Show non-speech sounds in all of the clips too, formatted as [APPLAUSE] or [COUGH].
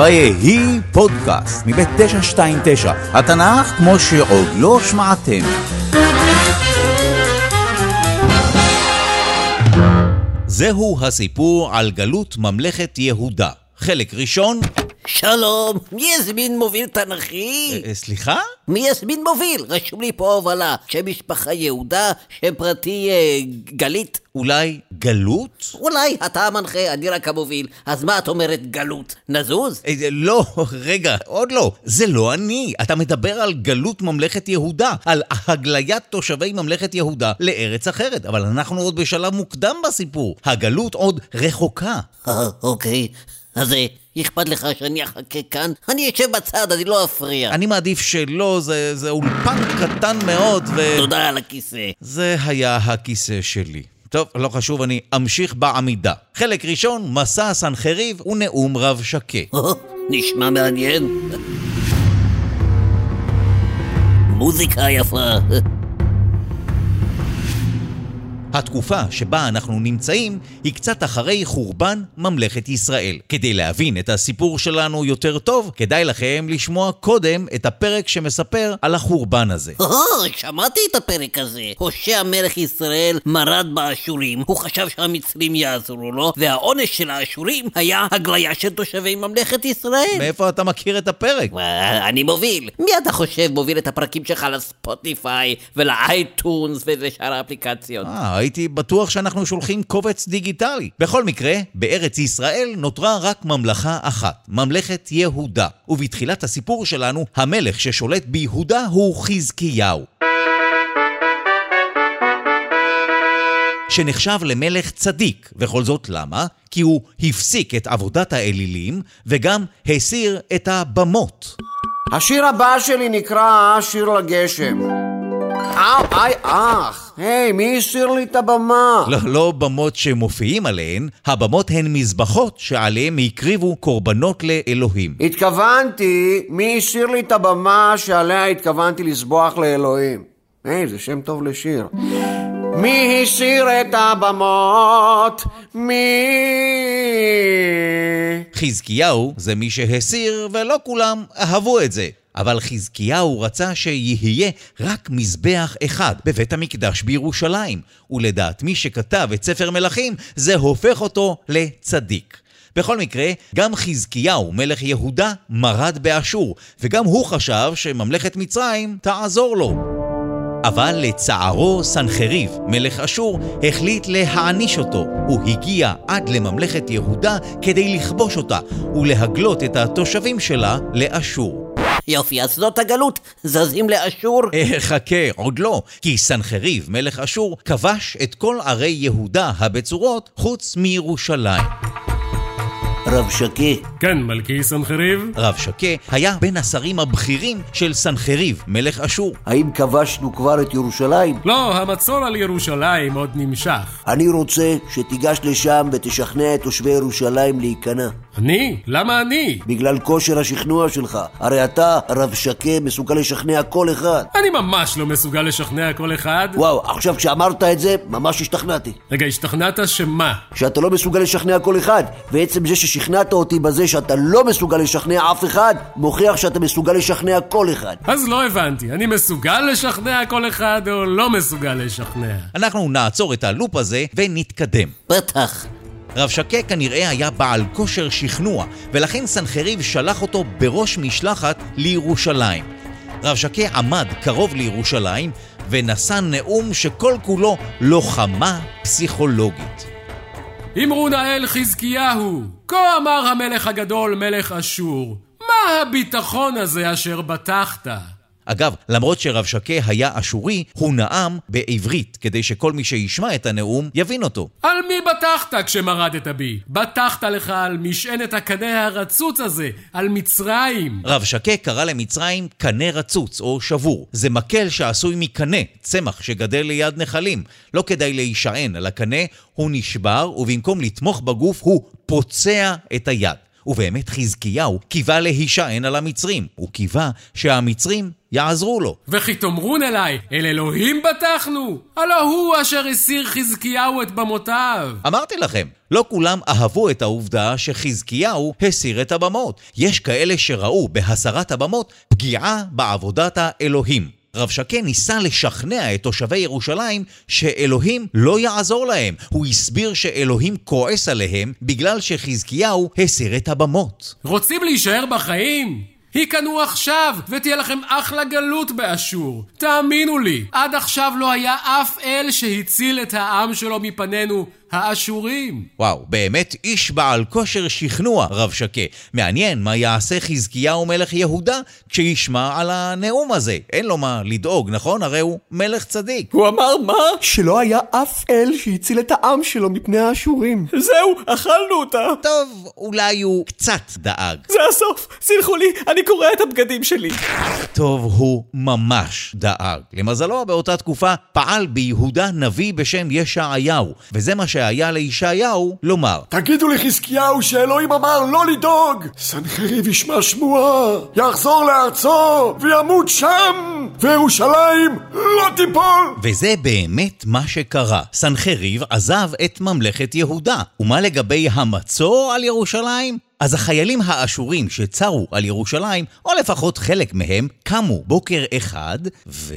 ויהי פודקאסט מבית 929, התנ"ך כמו שעוד לא שמעתם. זהו הסיפור על גלות ממלכת יהודה. חלק ראשון, שלום, מי הזמין מוביל תנכי? אה, סליחה? מי הזמין מוביל? רשום לי פה הובלה. שם משפחה יהודה, שם פרטי אה, גלית. אולי גלות? אולי אתה המנחה, אני רק המוביל. אז מה את אומרת גלות? נזוז? אה, לא, [LAUGHS] רגע, עוד לא. זה לא אני. אתה מדבר על גלות ממלכת יהודה, על הגליית תושבי ממלכת יהודה לארץ אחרת, אבל אנחנו עוד בשלב מוקדם בסיפור. הגלות עוד רחוקה. אה, אוקיי. אז אכפת לך שאני אחכה כאן? אני אשב בצד, אני לא אפריע. אני מעדיף שלא, זה, זה אולפן קטן מאוד ו... תודה על הכיסא. זה היה הכיסא שלי. טוב, לא חשוב, אני אמשיך בעמידה. חלק ראשון, מסע סנחריב ונאום רב שקה. נשמע מעניין. מוזיקה יפה. התקופה שבה אנחנו נמצאים היא קצת אחרי חורבן ממלכת ישראל. כדי להבין את הסיפור שלנו יותר טוב, כדאי לכם לשמוע קודם את הפרק שמספר על החורבן הזה. או, שמעתי את הפרק הזה. הושע מלך ישראל מרד באשורים, הוא חשב שהמצרים יעזרו לו, והעונש של האשורים היה הגליה של תושבי ממלכת ישראל. מאיפה אתה מכיר את הפרק? אה, אני מוביל. מי אתה חושב מוביל את הפרקים שלך לספוטיפיי ולאייטונס ולשאר האפליקציות? אה, הייתי בטוח שאנחנו שולחים קובץ דיגיטלי. בכל מקרה, בארץ ישראל נותרה רק ממלכה אחת, ממלכת יהודה. ובתחילת הסיפור שלנו, המלך ששולט ביהודה הוא חזקיהו. שנחשב למלך צדיק, וכל זאת למה? כי הוא הפסיק את עבודת האלילים וגם הסיר את הבמות. השיר הבא שלי נקרא שיר לגשם. אאו, איי, אח, היי, מי הסיר לי את הבמה? לא, לא במות שמופיעים עליהן, הבמות הן מזבחות שעליהן הקריבו קורבנות לאלוהים. התכוונתי, מי הסיר לי את הבמה שעליה התכוונתי לסבוח לאלוהים? היי, זה שם טוב לשיר. מי הסיר את הבמות? מי... חזקיהו זה מי שהסיר, ולא כולם אהבו את זה. אבל חזקיהו רצה שיהיה רק מזבח אחד בבית המקדש בירושלים, ולדעת מי שכתב את ספר מלכים, זה הופך אותו לצדיק. בכל מקרה, גם חזקיהו, מלך יהודה, מרד באשור, וגם הוא חשב שממלכת מצרים תעזור לו. אבל לצערו, סנחריב, מלך אשור, החליט להעניש אותו. הוא הגיע עד לממלכת יהודה כדי לכבוש אותה ולהגלות את התושבים שלה לאשור. יופי, אז זאת הגלות. זזים לאשור? אה, חכה, עוד לא, כי סנחריב, מלך אשור, כבש את כל ערי יהודה הבצורות חוץ מירושלים. רב שקה. כן, מלכי סנחריב? רב שקה היה בין השרים הבכירים של סנחריב, מלך אשור. האם כבשנו כבר את ירושלים? לא, המצור על ירושלים עוד נמשך. אני רוצה שתיגש לשם ותשכנע את תושבי ירושלים להיכנע. אני? למה אני? בגלל כושר השכנוע שלך. הרי אתה, רב שקה, מסוגל לשכנע כל אחד. אני ממש לא מסוגל לשכנע כל אחד. וואו, עכשיו כשאמרת את זה, ממש השתכנעתי. רגע, השתכנעת שמה? שאתה לא מסוגל לשכנע כל אחד, ועצם זה ששכנעת אותי בזה שאתה לא מסוגל לשכנע אף אחד, מוכיח שאתה מסוגל לשכנע כל אחד. אז לא הבנתי, אני מסוגל לשכנע כל אחד או לא מסוגל לשכנע? אנחנו נעצור את הלופ הזה ונתקדם. בטח. רב שקה כנראה היה בעל כושר שכנוע, ולכן סנחריב שלח אותו בראש משלחת לירושלים. רב שקה עמד קרוב לירושלים ונשא נאום שכל כולו לוחמה פסיכולוגית. אמרו נאל חזקיהו, כה אמר המלך הגדול מלך אשור, מה הביטחון הזה אשר בטחת? אגב, למרות שרב שקה היה אשורי, הוא נאם בעברית, כדי שכל מי שישמע את הנאום יבין אותו. על מי בטחת כשמרדת בי? בטחת לך על משענת הקנה הרצוץ הזה, על מצרים. רב שקה קרא למצרים קנה רצוץ או שבור. זה מקל שעשוי מקנה, צמח שגדל ליד נחלים. לא כדאי להישען על הקנה, הוא נשבר, ובמקום לתמוך בגוף הוא פוצע את היד. ובאמת חזקיהו קיווה להישען על המצרים. הוא קיווה שהמצרים יעזרו לו. וכי תאמרון אליי, אל אלוהים בטחנו? הלא הוא אשר הסיר חזקיהו את במותיו. אמרתי לכם, לא כולם אהבו את העובדה שחזקיהו הסיר את הבמות. יש כאלה שראו בהסרת הבמות פגיעה בעבודת האלוהים. רב שקה ניסה לשכנע את תושבי ירושלים שאלוהים לא יעזור להם. הוא הסביר שאלוהים כועס עליהם בגלל שחזקיהו הסיר את הבמות. רוצים להישאר בחיים? היכנו עכשיו, ותהיה לכם אחלה גלות באשור. תאמינו לי, עד עכשיו לא היה אף אל שהציל את העם שלו מפנינו, האשורים. וואו, באמת איש בעל כושר שכנוע, רב שקה. מעניין מה יעשה חזקיהו מלך יהודה כשישמע על הנאום הזה. אין לו מה לדאוג, נכון? הרי הוא מלך צדיק. הוא אמר מה? שלא היה אף אל שהציל את העם שלו מפני האשורים. זהו, אכלנו אותה. טוב, אולי הוא קצת דאג. זה הסוף. סלחו לי, אני קורע את הבגדים שלי. טוב, הוא ממש דאג. למזלו, באותה תקופה פעל ביהודה נביא בשם ישעיהו, וזה מה שהיה לישעיהו לומר. תגידו לחזקיהו שאלוהים אמר לא לדאוג! סנחריב ישמע שמועה, יחזור לארצו, וימות שם, וירושלים לא תיפול! וזה באמת מה שקרה. סנחריב עזב את ממלכת יהודה. ומה לגבי המצור על ירושלים? אז החיילים האשורים שצרו על ירושלים, או לפחות חלק מהם, קמו בוקר אחד, ו...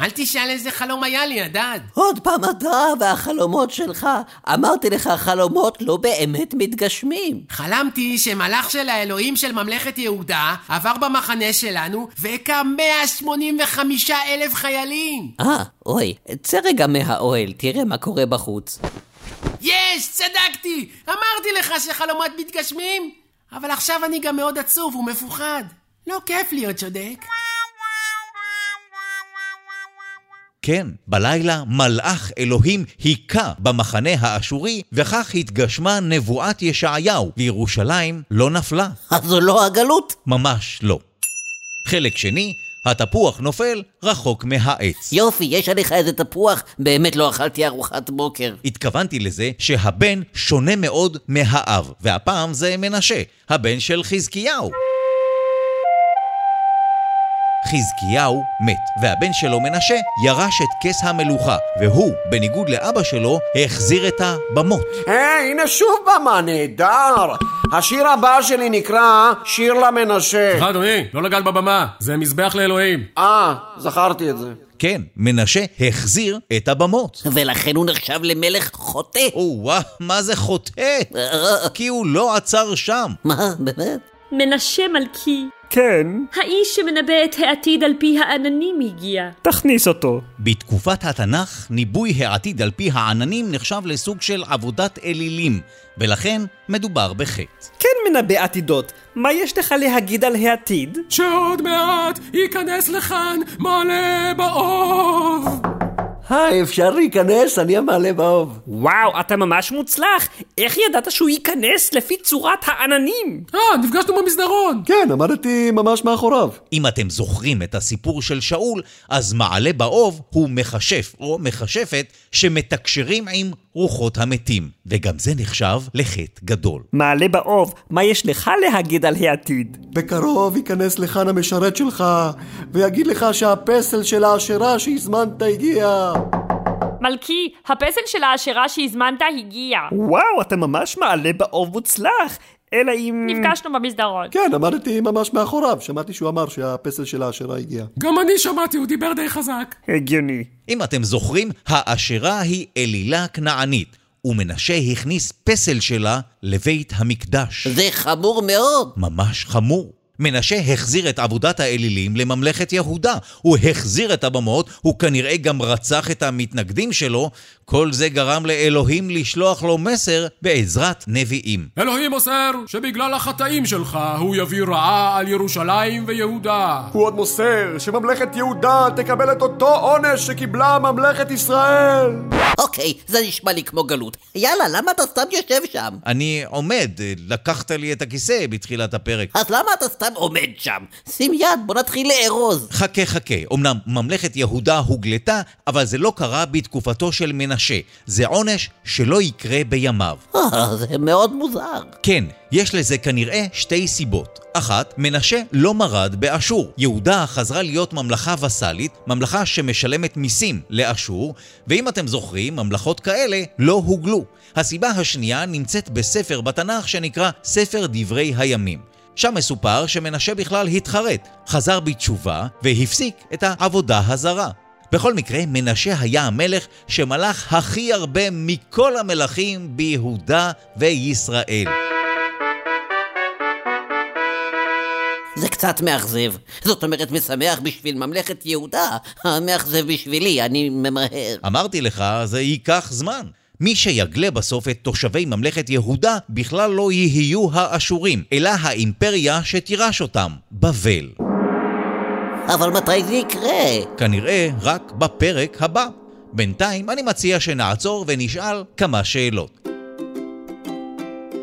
אל תשאל איזה חלום היה לי, הדד. עוד פעם אתה והחלומות שלך. אמרתי לך, חלומות לא באמת מתגשמים. חלמתי שמלאך של האלוהים של ממלכת יהודה עבר במחנה שלנו והכה 185 אלף חיילים. אה, אוי, צא רגע מהאוהל, תראה מה קורה בחוץ. יש, צדקתי! אמרתי לך שחלומות מתגשמים! אבל עכשיו אני גם מאוד עצוב ומפוחד. לא כיף להיות צודק. כן, בלילה מלאך אלוהים היכה במחנה האשורי, וכך התגשמה נבואת ישעיהו, וירושלים לא נפלה. [LAUGHS] אז זו לא הגלות. ממש לא. חלק שני, התפוח נופל רחוק מהעץ. יופי, יש עליך איזה תפוח, באמת לא אכלתי ארוחת בוקר. התכוונתי לזה שהבן שונה מאוד מהאב, והפעם זה מנשה, הבן של חזקיהו. חזקיהו מת, והבן שלו מנשה ירש את כס המלוכה, והוא, בניגוד לאבא שלו, החזיר את הבמות. היי, הנה שוב במה, נהדר! השיר הבא שלי נקרא שיר למנשה. סליחה, אדוני, לא לגעת בבמה, זה מזבח לאלוהים. אה, זכרתי את זה. כן, מנשה החזיר את הבמות. ולכן הוא נחשב למלך חוטא. או-אה, מה זה חוטא? כי הוא לא עצר שם. מה, באמת? מנשה מלכי, כן, האיש שמנבא את העתיד על פי העננים הגיע. תכניס אותו. בתקופת התנ"ך, ניבוי העתיד על פי העננים נחשב לסוג של עבודת אלילים, ולכן מדובר בחטא. כן מנבא עתידות. מה יש לך להגיד על העתיד? שעוד מעט ייכנס לכאן מלא באוב. היי, אפשר להיכנס? אני המעלה באוב. וואו, אתה ממש מוצלח. איך ידעת שהוא ייכנס לפי צורת העננים? אה, נפגשנו במסדרון. כן, עמדתי ממש מאחוריו. אם אתם זוכרים את הסיפור של שאול, אז מעלה באוב הוא מכשף או מכשפת שמתקשרים עם רוחות המתים, וגם זה נחשב לחטא גדול. מעלה באוב, מה יש לך להגיד על העתיד? בקרוב ייכנס לכאן המשרת שלך, ויגיד לך שהפסל של האשרה שהזמנת הגיע. מלכי, הפסל של האשרה שהזמנת הגיע. וואו, אתה ממש מעלה באוב מוצלח. אלא אם... נפגשנו במסדרון. כן, עמדתי ממש מאחוריו, שמעתי שהוא אמר שהפסל של האשרה הגיע. גם אני שמעתי, הוא דיבר די חזק. הגיוני. אם אתם זוכרים, האשרה היא אלילה כנענית, ומנשה הכניס פסל שלה לבית המקדש. זה חמור מאוד. ממש חמור. מנשה החזיר את עבודת האלילים לממלכת יהודה. הוא החזיר את הבמות, הוא כנראה גם רצח את המתנגדים שלו. כל זה גרם לאלוהים לשלוח לו מסר בעזרת נביאים. אלוהים מוסר שבגלל החטאים שלך הוא יביא רעה על ירושלים ויהודה. הוא עוד מוסר שממלכת יהודה תקבל את אותו עונש שקיבלה ממלכת ישראל. אוקיי, זה נשמע לי כמו גלות. יאללה, למה אתה סתם יושב שם? אני עומד, לקחת לי את הכיסא בתחילת הפרק. אז למה אתה סתם אחד עומד שם. שים יד, בוא נתחיל לארוז. חכה חכה, אמנם ממלכת יהודה הוגלתה, אבל זה לא קרה בתקופתו של מנשה. זה עונש שלא יקרה בימיו. אה, זה מאוד מוזר. כן, יש לזה כנראה שתי סיבות. אחת, מנשה לא מרד באשור. יהודה חזרה להיות ממלכה וסאלית, ממלכה שמשלמת מיסים לאשור, ואם אתם זוכרים, ממלכות כאלה לא הוגלו. הסיבה השנייה נמצאת בספר בתנ"ך שנקרא ספר דברי הימים. שם מסופר שמנשה בכלל התחרט, חזר בתשובה והפסיק את העבודה הזרה. בכל מקרה, מנשה היה המלך שמלך הכי הרבה מכל המלכים ביהודה וישראל. זה קצת מאכזב. זאת אומרת, משמח בשביל ממלכת יהודה. מאכזב בשבילי, אני ממהר. אמרתי לך, זה ייקח זמן. מי שיגלה בסוף את תושבי ממלכת יהודה בכלל לא יהיו האשורים, אלא האימפריה שתירש אותם, בבל. אבל מתי זה יקרה? כנראה רק בפרק הבא. בינתיים אני מציע שנעצור ונשאל כמה שאלות.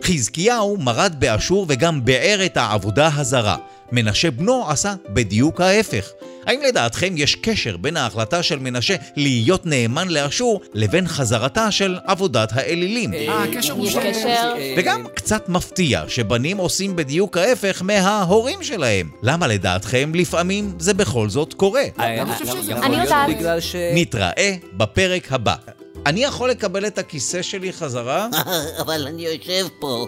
חזקיהו מרד באשור וגם ביער את העבודה הזרה. מנשה בנו עשה בדיוק ההפך. האם לדעתכם יש קשר בין ההחלטה של מנשה להיות נאמן לאשור לבין חזרתה של עבודת האלילים? אה, הקשר הוא. קשר? וגם קצת מפתיע שבנים עושים בדיוק ההפך מההורים שלהם. למה לדעתכם לפעמים זה בכל זאת קורה? אני שזה אני יודעת. בגלל ש... נתראה בפרק הבא. אני יכול לקבל את הכיסא שלי חזרה? [LAUGHS] אבל אני יושב פה.